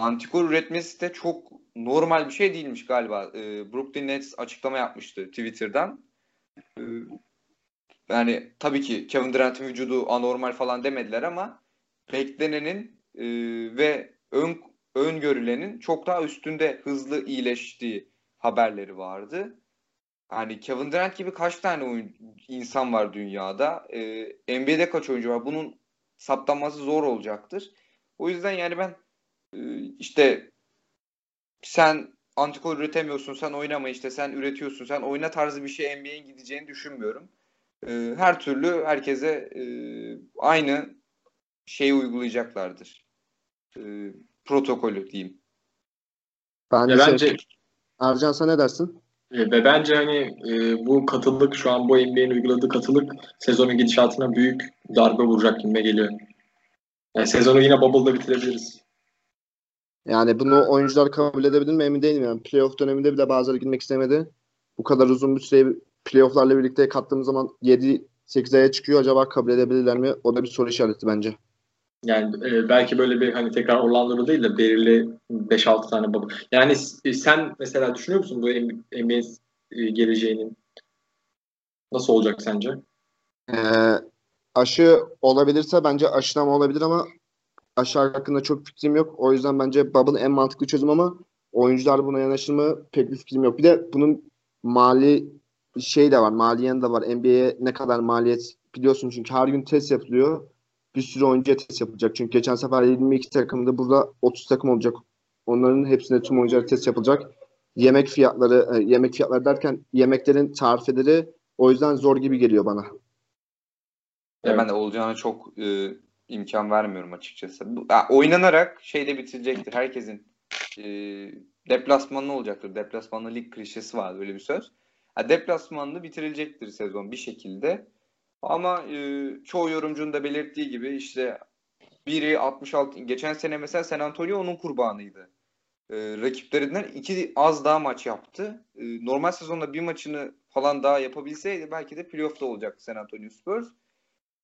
antikor üretmesi de çok normal bir şey değilmiş galiba. E, Brooklyn Nets açıklama yapmıştı Twitter'dan. E, yani tabii ki Kevin Durant'ın vücudu anormal falan demediler ama beklenenin e, ve ön öngörülenin çok daha üstünde hızlı iyileştiği haberleri vardı. Yani Kevin Durant gibi kaç tane oyun, insan var dünyada? Ee, NBA'de kaç oyuncu var? Bunun saptanması zor olacaktır. O yüzden yani ben işte sen antikor üretemiyorsun, sen oynama işte, sen üretiyorsun, sen oyna tarzı bir şey NBA'in gideceğini düşünmüyorum. Ee, her türlü herkese e, aynı şeyi uygulayacaklardır. Ee, protokolü diyeyim. Bence, Ya şey- bence Ercan sen ne dersin? E, Ve bence hani e, bu katılık şu an bu NBA'nin uyguladığı katılık sezonun gidişatına büyük darbe vuracak gibi geliyor. Yani sezonu yine bubble'da bitirebiliriz. Yani bunu oyuncular kabul edebilir mi emin değilim. Yani playoff döneminde bile bazıları girmek istemedi. Bu kadar uzun bir süre playofflarla birlikte kattığımız zaman 7 8 aya çıkıyor. Acaba kabul edebilirler mi? O da bir soru işareti bence. Yani e, belki böyle bir hani tekrar Orlando'da değil de belirli 5-6 tane baba. Yani e, sen mesela düşünüyor musun bu NBA e, geleceğinin nasıl olacak sence? Ee, aşı olabilirse bence aşılama olabilir ama aşı hakkında çok fikrim yok. O yüzden bence bubble en mantıklı çözüm ama oyuncular buna yanaşır mı pek bir fikrim yok. Bir de bunun mali şey de var, maliyen de var. NBA'ye ne kadar maliyet biliyorsun çünkü her gün test yapılıyor. Bir sürü oyuncuya test yapılacak. Çünkü geçen sefer 22 takımda burada 30 takım olacak. Onların hepsine tüm oyuncular test yapılacak. Yemek fiyatları, e, yemek fiyatları derken yemeklerin tarifeleri o yüzden zor gibi geliyor bana. Evet. Ben de olacağına çok e, imkan vermiyorum açıkçası. Bu, ya, oynanarak şeyde bitirecektir. Herkesin e, deplasmanlı olacaktır. Deplasmanlı lig klişesi vardı öyle bir söz. Ya, deplasmanlı bitirilecektir sezon bir şekilde. Ama e, çoğu yorumcunun da belirttiği gibi işte biri 66 geçen sene mesela San Antonio onun kurbanıydı. E, rakiplerinden iki az daha maç yaptı. E, normal sezonda bir maçını falan daha yapabilseydi belki de playoff'ta olacaktı San Antonio Spurs.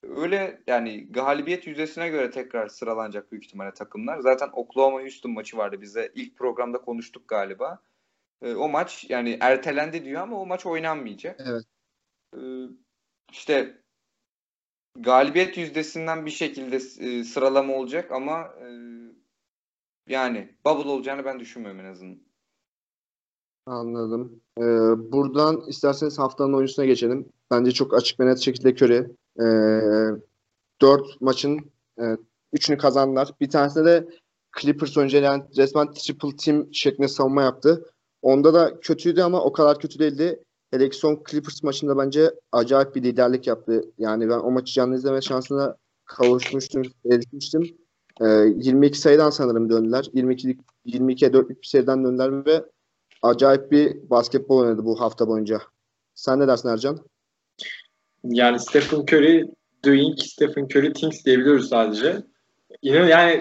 Öyle yani galibiyet yüzdesine göre tekrar sıralanacak büyük ihtimalle takımlar. Zaten Oklahoma Houston maçı vardı bize. ilk programda konuştuk galiba. E, o maç yani ertelendi diyor ama o maç oynanmayacak. Evet. E, işte galibiyet yüzdesinden bir şekilde e, sıralama olacak ama e, yani bubble olacağını ben düşünmüyorum en azından. Anladım. Ee, buradan isterseniz haftanın oyuncusuna geçelim. Bence çok açık ve net şekilde Curry. Ee, 4 maçın e, 3'ünü kazandılar. Bir tanesinde de Clippers önce yani resmen triple team şeklinde savunma yaptı. Onda da kötüydü ama o kadar kötü değildi. Hele son Clippers maçında bence acayip bir liderlik yaptı. Yani ben o maçı canlı izleme şansına kavuşmuştum, erişmiştim. Ee, 22 sayıdan sanırım döndüler. 22 22'ye 4'lük bir seriden döndüler ve acayip bir basketbol oynadı bu hafta boyunca. Sen ne dersin Ercan? Yani Stephen Curry doing, Stephen Curry thinks diyebiliyoruz sadece. Yine yani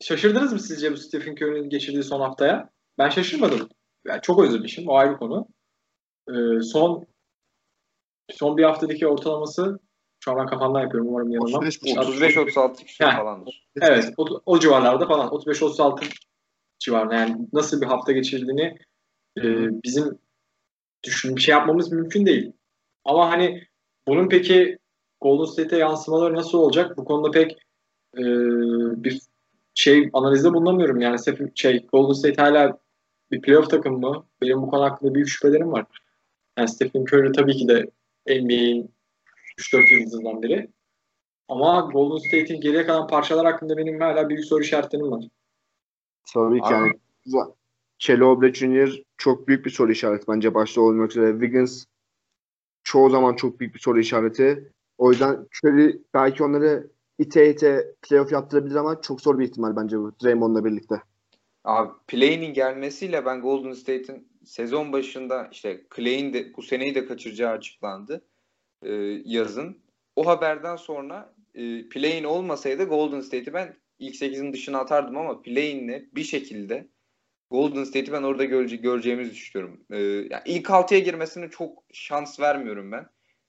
şaşırdınız mı sizce bu Stephen Curry'nin geçirdiği son haftaya? Ben şaşırmadım. Yani çok özlemişim. O ayrı konu. Ee, son son bir haftadaki ortalaması şu an ben kafamdan yapıyorum umarım yanılmam. 35-36 kişi falandır. Evet o, o civarlarda falan 35-36 civarında yani nasıl bir hafta geçirdiğini e, bizim düşün bir şey yapmamız mümkün değil. Ama hani bunun peki Golden State'e yansımaları nasıl olacak? Bu konuda pek e, bir şey analizde bulunamıyorum. Yani şey Golden State hala bir playoff takım mı? Benim bu konu hakkında büyük şüphelerim var. Yani Stephen Curry tabii ki de NBA'in 3-4 yıldızından biri. Ama Golden State'in geriye kalan parçalar hakkında benim hala büyük soru işaretlerim var. Tabii ki yani Oubre Jr. çok büyük bir soru işareti bence başta olmak üzere. Wiggins çoğu zaman çok büyük bir soru işareti. O yüzden Curry belki onları ite ite playoff yaptırabilir ama çok zor bir ihtimal bence bu Draymond'la birlikte. Abi Play'nin gelmesiyle ben Golden State'in sezon başında işte Clay'in de bu seneyi de kaçıracağı açıklandı e, yazın. O haberden sonra e, Play'in olmasaydı Golden State'i ben ilk 8'in dışına atardım ama Play'inle bir şekilde Golden State'i ben orada görece göreceğimizi düşünüyorum. Ee, yani ilk 6'ya girmesine çok şans vermiyorum ben.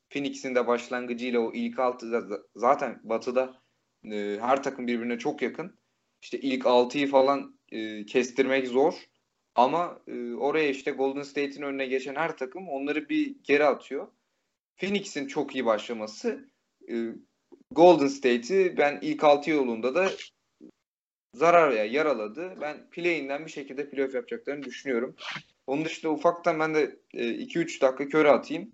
Phoenix'in de başlangıcıyla o ilk 6 zaten batıda e, her takım birbirine çok yakın. İşte ilk 6'yı falan e, kestirmek zor. Ama e, oraya işte Golden State'in önüne geçen her takım onları bir geri atıyor. Phoenix'in çok iyi başlaması e, Golden State'i ben ilk 6 yolunda da zarar ya yaraladı. Ben play'inden bir şekilde playoff yapacaklarını düşünüyorum. Onun dışında ufaktan ben de 2-3 e, dakika köre atayım.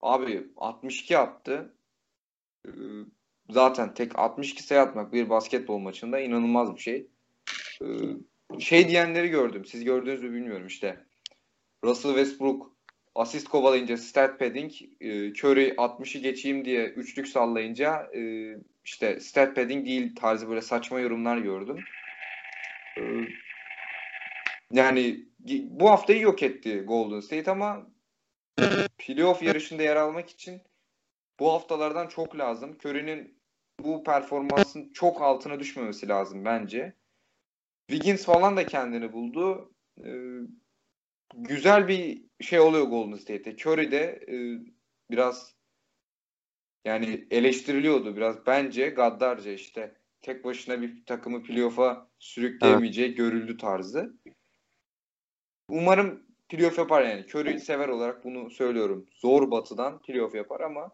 Abi 62 attı. E, zaten tek 62 sayı atmak bir basketbol maçında inanılmaz bir şey. E, şey diyenleri gördüm. Siz gördünüz mü bilmiyorum işte. Russell Westbrook asist kovalayınca stat padding, Curry 60'ı geçeyim diye üçlük sallayınca işte stat padding değil tarzı böyle saçma yorumlar gördüm. Yani bu haftayı yok etti Golden State ama playoff yarışında yer almak için bu haftalardan çok lazım. Curry'nin bu performansın çok altına düşmemesi lazım bence. Wiggins falan da kendini buldu. Ee, güzel bir şey oluyor Golden State'te. Curry de e, biraz yani eleştiriliyordu biraz. Bence gaddarca işte tek başına bir takımı playoff'a sürükleyemeyeceği evet. görüldü tarzı. Umarım playoff yapar yani. Curry sever olarak bunu söylüyorum. Zor batıdan playoff yapar ama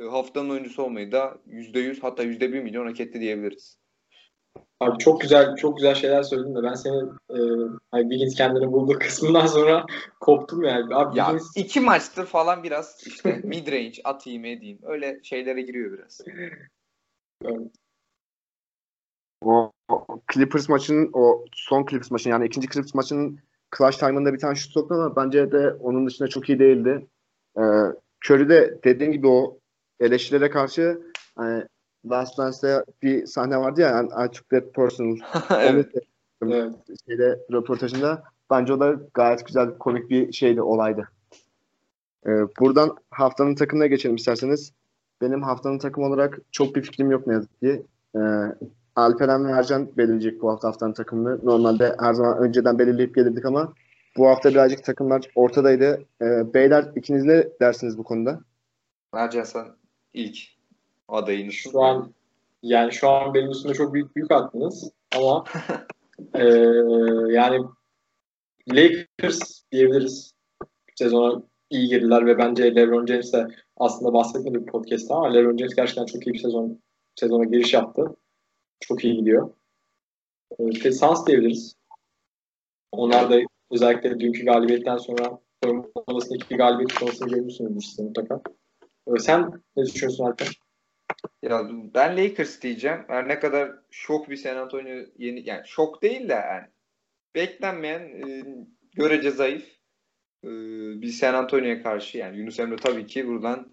e, haftanın oyuncusu olmayı da %100 hatta %1 milyon hak etti diyebiliriz. Abi çok güzel çok güzel şeyler söyledin de ben senin e, hani Wiggins kendini bulduğu kısmından sonra koptum yani. Abi ya Wiggins... iki maçtır falan biraz işte mid range atayım edeyim öyle şeylere giriyor biraz. evet. O, Clippers maçının o son Clippers maçının yani ikinci Clippers maçının clutch time'ında bir tane şut soktu ama bence de onun dışında çok iyi değildi. Ee, Curry de dediğim gibi o eleştirilere karşı hani Last Dance'de bir sahne vardı ya yani I took that person. evet. evet. Şeyde, röportajında. Bence o da gayet güzel komik bir şeydi, olaydı. Ee, buradan haftanın takımına geçelim isterseniz. Benim haftanın takım olarak çok bir fikrim yok ne yazık ki. Ee, Alperen ve Ercan belirleyecek bu hafta haftanın takımını. Normalde her zaman önceden belirleyip gelirdik ama bu hafta birazcık takımlar ortadaydı. Ee, beyler ikiniz ne dersiniz bu konuda? Ercan sen ilk adayını. Şu an yani şu an benim üstümde çok büyük büyük attınız ama e, yani Lakers diyebiliriz. Sezona iyi girdiler ve bence LeBron James de aslında bahsetmedi bir podcast'ta ama LeBron James gerçekten çok iyi bir sezon sezona giriş yaptı. Çok iyi gidiyor. E, Suns diyebiliriz. Onlar da özellikle dünkü galibiyetten sonra soyunma odasındaki galibiyet sonrasını görmüşsünüzdür mutlaka. E, sen ne düşünüyorsun Alper? Ya ben Lakers diyeceğim. Her ne kadar şok bir San Antonio yeni yani şok değil de yani beklenmeyen e, görece zayıf e, bir San Antonio'ya karşı yani Yunus Emre tabii ki buradan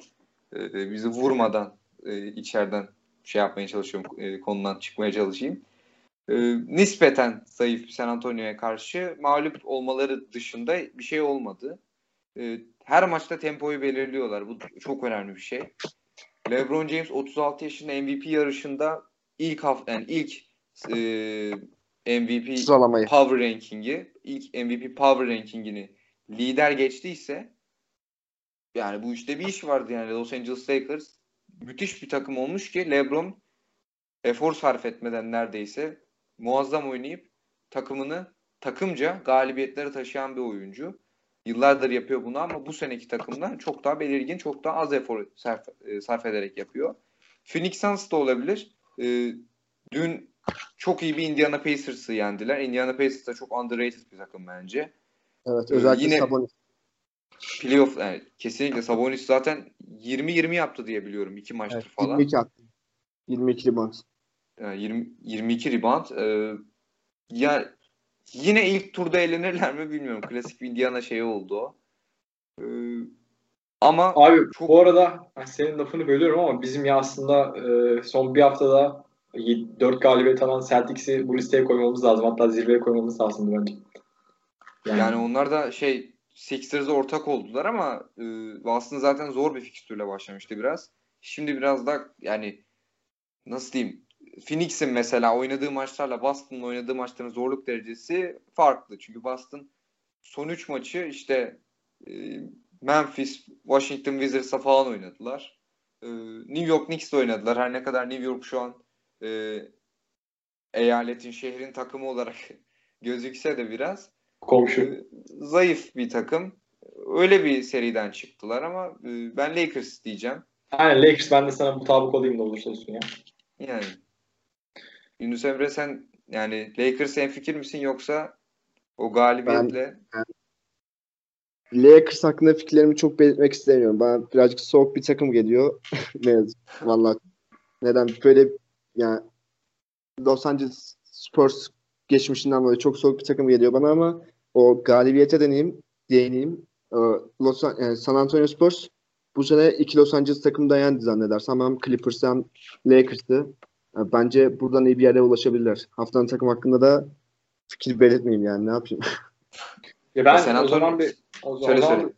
e, bizi vurmadan e, içeriden şey yapmaya çalışıyorum e, konudan çıkmaya çalışayım. E, nispeten zayıf San Antonio'ya karşı mağlup olmaları dışında bir şey olmadı. E, her maçta tempoyu belirliyorlar. Bu çok önemli bir şey. LeBron James 36 yaşında MVP yarışında ilk hafta yani ilk e, MVP Sıralamayı. Power Ranking'i, ilk MVP Power Ranking'ini lider geçtiyse yani bu işte bir iş vardı yani Los Angeles Lakers müthiş bir takım olmuş ki LeBron efor sarf etmeden neredeyse muazzam oynayıp takımını takımca galibiyetlere taşıyan bir oyuncu. Yıllardır yapıyor bunu ama bu seneki takımdan çok daha belirgin, çok daha az efor sarf, e, sarf ederek yapıyor. Phoenix Suns da olabilir. E, dün çok iyi bir Indiana Pacers'ı yendiler. Indiana Pacers da çok underrated bir takım bence. Evet, e, özellikle yine Sabonis. Playoff yani kesinlikle Sabonis zaten 20-20 yaptı diye biliyorum iki maçtır evet, falan. 22 attı. 22 rebound. Yani 20, 22 rebound. Ee, ya Yine ilk turda elenirler mi bilmiyorum. Klasik bir Indiana şeyi oldu o. Ee, ama Abi çok... bu arada senin lafını bölüyorum ama bizim ya aslında e, son bir haftada 4 galibiyet alan Celtics'i bu listeye koymamız lazım. Hatta zirveye koymamız lazım bence. Yani, yani onlar da şey Sixers'e ortak oldular ama e, Boston zaten zor bir fikstürle başlamıştı biraz. Şimdi biraz da yani nasıl diyeyim Phoenix'in mesela oynadığı maçlarla Boston'ın oynadığı maçların zorluk derecesi farklı. Çünkü Boston son 3 maçı işte e, Memphis, Washington Wizards'a falan oynadılar. E, New York Knicks'le oynadılar. Her ne kadar New York şu an e, eyaletin, şehrin takımı olarak gözükse de biraz komşu e, zayıf bir takım. Öyle bir seriden çıktılar ama e, ben Lakers diyeceğim. Aynen Lakers ben de sana mutabık olayım da olursa olsun ya. Yani Yunus Emre sen yani Lakers en fikir misin yoksa o galibiyetle ben, Lakers hakkında fikirlerimi çok belirtmek istemiyorum. Bana birazcık soğuk bir takım geliyor. ne yazık. Vallahi neden böyle yani Los Angeles Spurs geçmişinden dolayı çok soğuk bir takım geliyor bana ama o galibiyete deneyim, değineyim. Ee, Los, yani San Antonio Spurs bu sene iki Los Angeles takımı da yendi zannedersem. Hem Clippers hem Lakers'ı. Bence buradan iyi bir yere ulaşabilirler. Haftanın takım hakkında da fikir belirtmeyeyim yani ne yapayım. Ya ben Sen o zaman bir o zaman, söyle, söyle.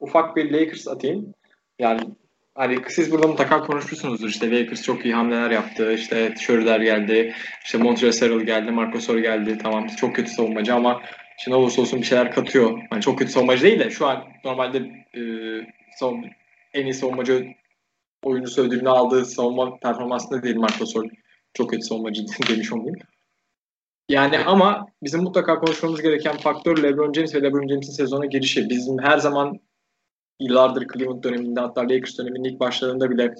ufak bir Lakers atayım. Yani hani siz burada mutlaka konuşmuşsunuzdur. İşte Lakers çok iyi hamleler yaptı. İşte Schroeder geldi. İşte Montrezl Harrell geldi. Marco Gasol geldi. Tamam çok kötü savunmacı ama şimdi olursa olsun bir şeyler katıyor. Yani çok kötü savunmacı değil de şu an normalde e, savun, en iyi savunmacı oyuncusu ödülünü aldığı savunma performansında değil Marc Gasol. Çok kötü savunmacı demiş olmayayım. Yani ama bizim mutlaka konuşmamız gereken faktör LeBron James ve LeBron James'in sezona girişi. Bizim her zaman yıllardır Cleveland döneminde hatta Lakers döneminin ilk başlarında bile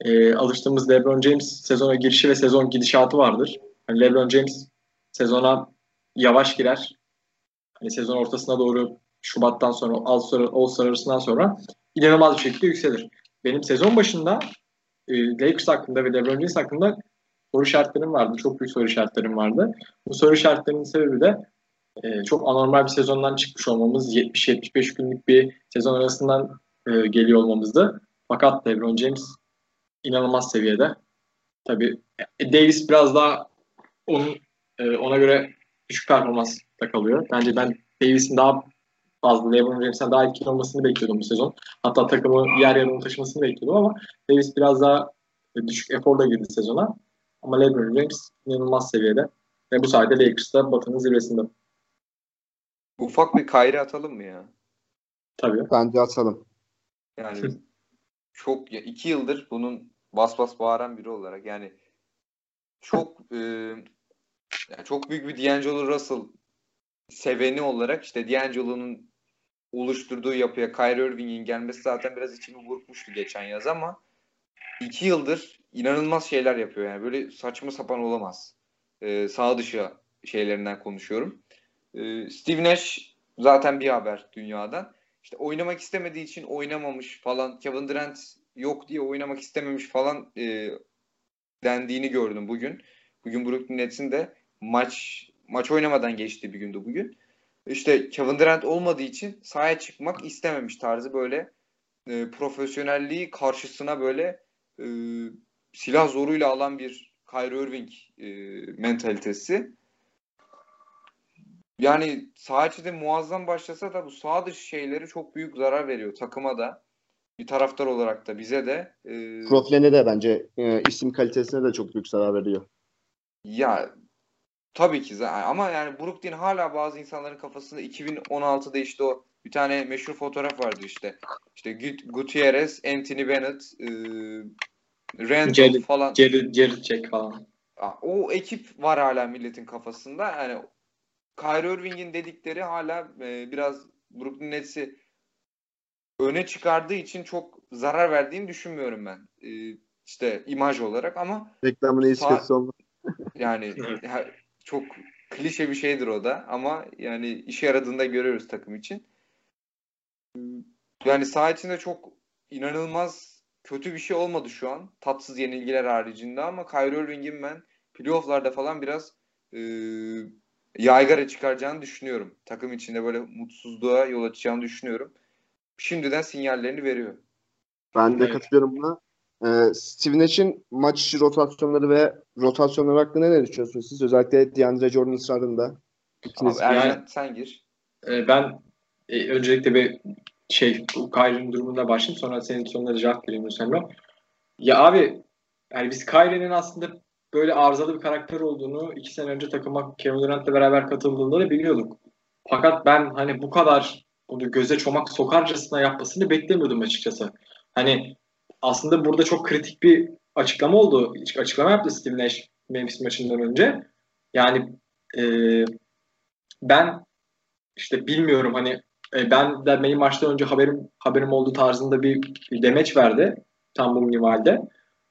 e, alıştığımız LeBron James sezona girişi ve sezon gidişatı vardır. Yani LeBron James sezona yavaş girer. Hani sezon ortasına doğru Şubat'tan sonra All-Star arasından sonra inanılmaz bir şekilde yükselir. Benim sezon başında e, Lakers hakkında ve LeBron James hakkında soru işaretlerim vardı. Çok büyük soru işaretlerim vardı. Bu soru işaretlerinin sebebi de e, çok anormal bir sezondan çıkmış olmamız. 70-75 günlük bir sezon arasından e, geliyor olmamızdı. Fakat LeBron James inanılmaz seviyede. Tabii e, Davis biraz daha onun e, ona göre düşük performansta kalıyor. Bence ben Davis'in daha fazla LeBron James'ten daha etkili olmasını bekliyordum bu sezon. Hatta takımı yer yarını taşımasını bekliyordum ama Davis biraz daha düşük eforla girdi sezona. Ama LeBron James inanılmaz seviyede. Ve bu sayede Lakers'ta Batı'nın zirvesinde. Ufak bir kayri atalım mı ya? Tabii. Bence atalım. Yani çok ya iki yıldır bunun bas bas bağıran biri olarak yani çok e, yani çok büyük bir D'Angelo Russell seveni olarak işte D'Angelo'nun oluşturduğu yapıya Kyrie Irving'in gelmesi zaten biraz içimi burkmuştu geçen yaz ama iki yıldır inanılmaz şeyler yapıyor yani böyle saçma sapan olamaz. Ee, sağ dışı şeylerinden konuşuyorum. Ee, Steve Nash zaten bir haber dünyadan. İşte oynamak istemediği için oynamamış falan. Kevin Durant yok diye oynamak istememiş falan e, dendiğini gördüm bugün. Bugün Brooklyn Nets'in de maç maç oynamadan geçtiği bir gündü bugün. İşte Kevin Durant olmadığı için sahaya çıkmak istememiş tarzı böyle e, profesyonelliği karşısına böyle e, silah zoruyla alan bir Kyrie Irving e, mentalitesi. Yani sağ içinde muazzam başlasa da bu sağ dışı şeyleri çok büyük zarar veriyor takıma da. Bir taraftar olarak da bize de. E, Profiline de bence e, isim kalitesine de çok büyük zarar veriyor. Ya tabii ki ama yani Brooklyn hala bazı insanların kafasında 2016'da işte o bir tane meşhur fotoğraf vardı işte. İşte Gutierrez, Anthony Bennett, e, Randall Jared, falan. Jared, Jared Jack falan. O ekip var hala milletin kafasında. Yani Kyrie Irving'in dedikleri hala e, biraz Brooklyn Nets'i öne çıkardığı için çok zarar verdiğini düşünmüyorum ben. E, işte imaj olarak ama reklamını hiç kötü olmaz. Yani çok klişe bir şeydir o da ama yani işe yaradığında görüyoruz takım için. Yani saha içinde çok inanılmaz kötü bir şey olmadı şu an. Tatsız yenilgiler haricinde ama Kyrie Irving'in ben playofflarda falan biraz e, yaygara çıkaracağını düşünüyorum. Takım içinde böyle mutsuzluğa yol açacağını düşünüyorum. Şimdiden sinyallerini veriyor. Ben de evet. katılıyorum buna. Ee, Steve Nash'in maç içi rotasyonları ve rotasyonları hakkında ne düşünüyorsunuz siz? Özellikle DeAndre Jordan ısrarında. Abi, yani, sen gir. E, ben e, öncelikle bir şey Kyrie'nin durumunda başlayayım sonra senin sonuna cevap vereyim Hüseyin Ya abi yani biz Kyrie'nin aslında böyle arızalı bir karakter olduğunu iki sene önce takıma Kevin Durant'la beraber katıldığında da biliyorduk. Fakat ben hani bu kadar bunu göze çomak sokarcasına yapmasını beklemiyordum açıkçası. Hani aslında burada çok kritik bir açıklama oldu. Açıklama yaptı Steve Nash Memphis maçından önce. Yani e, ben işte bilmiyorum hani e, ben de benim maçtan önce haberim haberim olduğu tarzında bir, bir demeç verdi tam bu minvalde.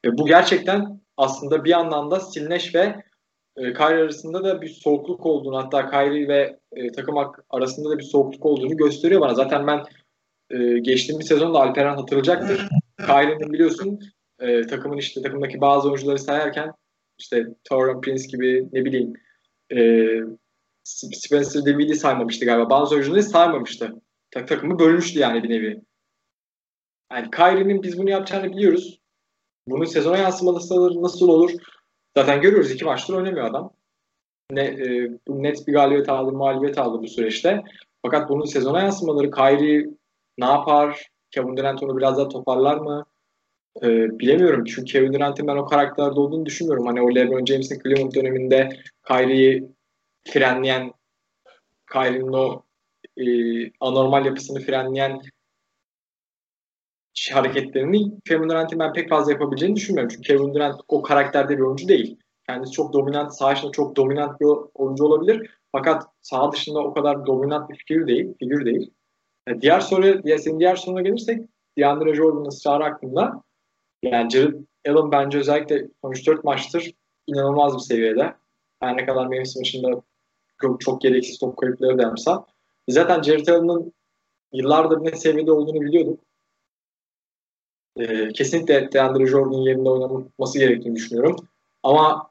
Ve bu gerçekten aslında bir yandan da Steve Nash ve e, Kyrie arasında da bir soğukluk olduğunu hatta Kyrie ve e, takım arasında da bir soğukluk olduğunu gösteriyor bana. Zaten ben e, geçtiğimiz sezonda Alperen hatırlayacaktır. Kyrie'nin biliyorsun e, takımın işte takımdaki bazı oyuncuları sayarken işte Tauron Prince gibi ne bileyim e, Spencer Dinwiddie saymamıştı galiba. Bazı oyuncuları saymamıştı. Tak takımı bölmüştü yani bir nevi. Yani Kyrie'nin biz bunu yapacağını biliyoruz. Bunun sezona yansıması nasıl olur? Zaten görüyoruz iki maçtır oynamıyor adam. Ne, e, net bir galibiyet aldı, mağlubiyet aldı bu süreçte. Fakat bunun sezona yansımaları Kyrie ne yapar? Kevin Durant onu biraz daha toparlar mı? Ee, bilemiyorum. Çünkü Kevin Durant'in ben o karakterde olduğunu düşünmüyorum. Hani o LeBron James'in Cleveland döneminde Kyrie'yi frenleyen Kyrie'nin o e, anormal yapısını frenleyen hareketlerini Kevin Durant'in ben pek fazla yapabileceğini düşünmüyorum. Çünkü Kevin Durant o karakterde bir oyuncu değil. Kendisi çok dominant, içinde çok dominant bir oyuncu olabilir. Fakat sağ dışında o kadar dominant bir figür değil. Figür değil. Yani diğer soru, diğer, senin diğer soruna gelirsek DeAndre Jordan'ın ısrarı hakkında yani Jared Allen bence özellikle son 4 maçtır inanılmaz bir seviyede. Her ne kadar Memphis maçında çok, çok gereksiz top kayıpları da yapsa. Zaten Jared Allen'ın yıllardır ne seviyede olduğunu biliyorduk. Ee, kesinlikle DeAndre Jordan'ın yerinde oynanması gerektiğini düşünüyorum. Ama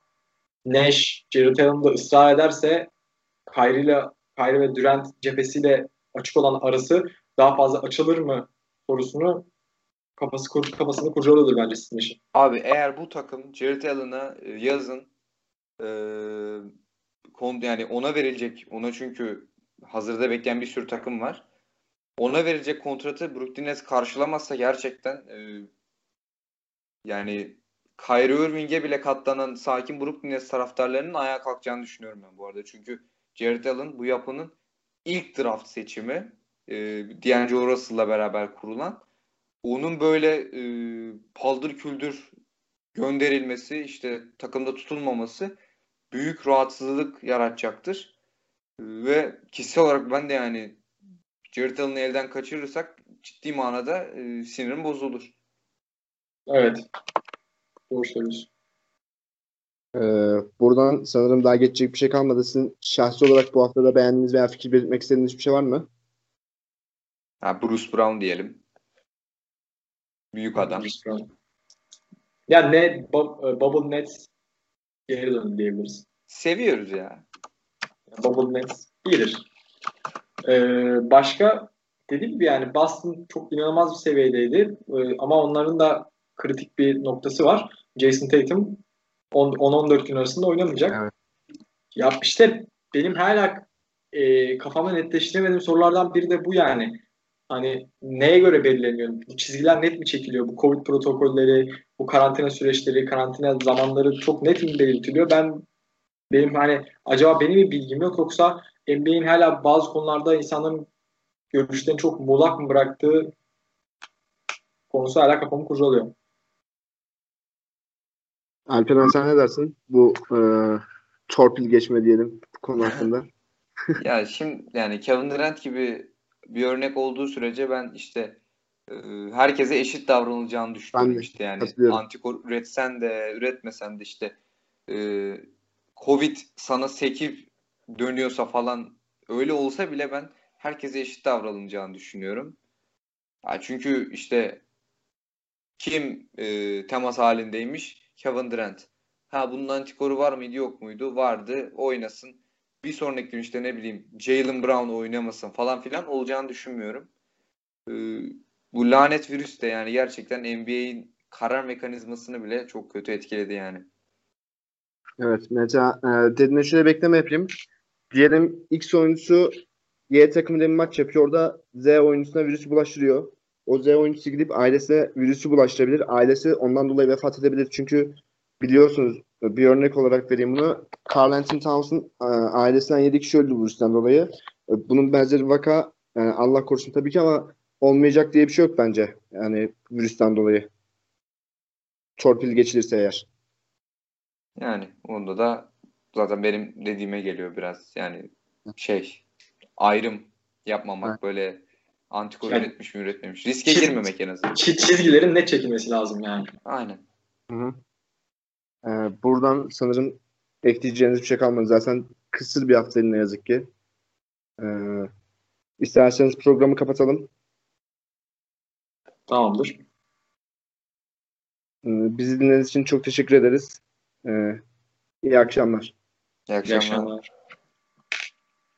Nash, Jared Allen da ısrar ederse Kyrie, ile, Kyrie ve Durant cephesiyle açık olan arası daha fazla açılır mı sorusunu kafası kur, kafasını kurcalıyordur bence Smith'in. Abi eğer bu takım Jared Allen'a e, yazın e, kon, yani ona verilecek ona çünkü hazırda bekleyen bir sürü takım var. Ona verecek kontratı Brooklyn Nets karşılamazsa gerçekten e, yani Kyrie Irving'e bile katlanan sakin Brooklyn Nets taraftarlarının ayağa kalkacağını düşünüyorum ben bu arada. Çünkü Jared Allen bu yapının ilk draft seçimi e, D'Angelo Russell'la beraber kurulan onun böyle e, paldır küldür gönderilmesi işte takımda tutulmaması büyük rahatsızlık yaratacaktır. Ve kişisel olarak ben de yani Jared Allen'ı elden kaçırırsak ciddi manada e, sinirim bozulur. Evet. Doğru söylüyorsun. Ee, buradan sanırım daha geçecek bir şey kalmadı. Sizin şahsi olarak bu haftada beğendiğiniz veya fikir belirtmek istediğiniz bir şey var mı? Ha, Bruce Brown diyelim. Büyük adam. Bruce Brown. Ya ne Bubble Nets geri döndü diyebiliriz. Seviyoruz ya. Bubble Nets iyidir. Ee, başka dediğim gibi yani Boston çok inanılmaz bir seviyedeydi. Ee, ama onların da kritik bir noktası var. Jason Tatum 10-14 gün arasında oynamayacak. Evet. Ya işte benim hala e, kafamda netleştiremediğim sorulardan biri de bu yani. Hani neye göre belirleniyor? Bu çizgiler net mi çekiliyor? Bu Covid protokolleri, bu karantina süreçleri, karantina zamanları çok net mi belirtiliyor? Ben benim hani acaba benim bir bilgim yok yoksa NBA'in hala bazı konularda insanların görüşlerini çok muğlak mı bıraktığı konusu hala kafamı kurcalıyor. Alperen sen ne dersin? Bu e, torpil geçme diyelim konu hakkında. ya şimdi yani Kevin Durant gibi bir örnek olduğu sürece ben işte e, herkese eşit davranılacağını düşünüyorum işte yani antikor üretsen de üretmesen de işte e, Covid sana sekip dönüyorsa falan öyle olsa bile ben herkese eşit davranılacağını düşünüyorum. Ya çünkü işte kim e, temas halindeymiş? Kevin Durant. Ha bunun antikoru var mıydı yok muydu? Vardı. Oynasın. Bir sonraki gün işte ne bileyim Jalen Brown oynamasın falan filan olacağını düşünmüyorum. Ee, bu lanet virüs de yani gerçekten NBA'in karar mekanizmasını bile çok kötü etkiledi yani. Evet mesela e, dediğine şöyle bekleme yapayım. Diyelim X oyuncusu Y takımıyla bir maç yapıyor. Orada Z oyuncusuna virüsü bulaştırıyor. O Z oyuncusu gidip ailesine virüsü bulaştırabilir. Ailesi ondan dolayı vefat edebilir. Çünkü biliyorsunuz bir örnek olarak vereyim bunu. Carl Anthony Towns'un e, ailesinden 7 kişi öldü bu virüsten dolayı. E, bunun benzeri vaka yani Allah korusun tabii ki ama olmayacak diye bir şey yok bence. Yani virüsten dolayı. Torpil geçilirse eğer. Yani onda da zaten benim dediğime geliyor biraz. Yani şey ayrım yapmamak evet. böyle antikor yani, üretmiş mi üretmemiş. Riske çiz, girmemek en azından. Çizgilerin ne çekilmesi lazım yani. Aynen. Hı hı. Ee, buradan sanırım ekleyeceğiniz bir şey kalmadı. Zaten kısır bir haftaydı ne yazık ki. Ee, isterseniz programı kapatalım. Tamamdır. Ee, bizi dinlediğiniz için çok teşekkür ederiz. Ee, iyi akşamlar. İyi akşamlar. İyi akşamlar.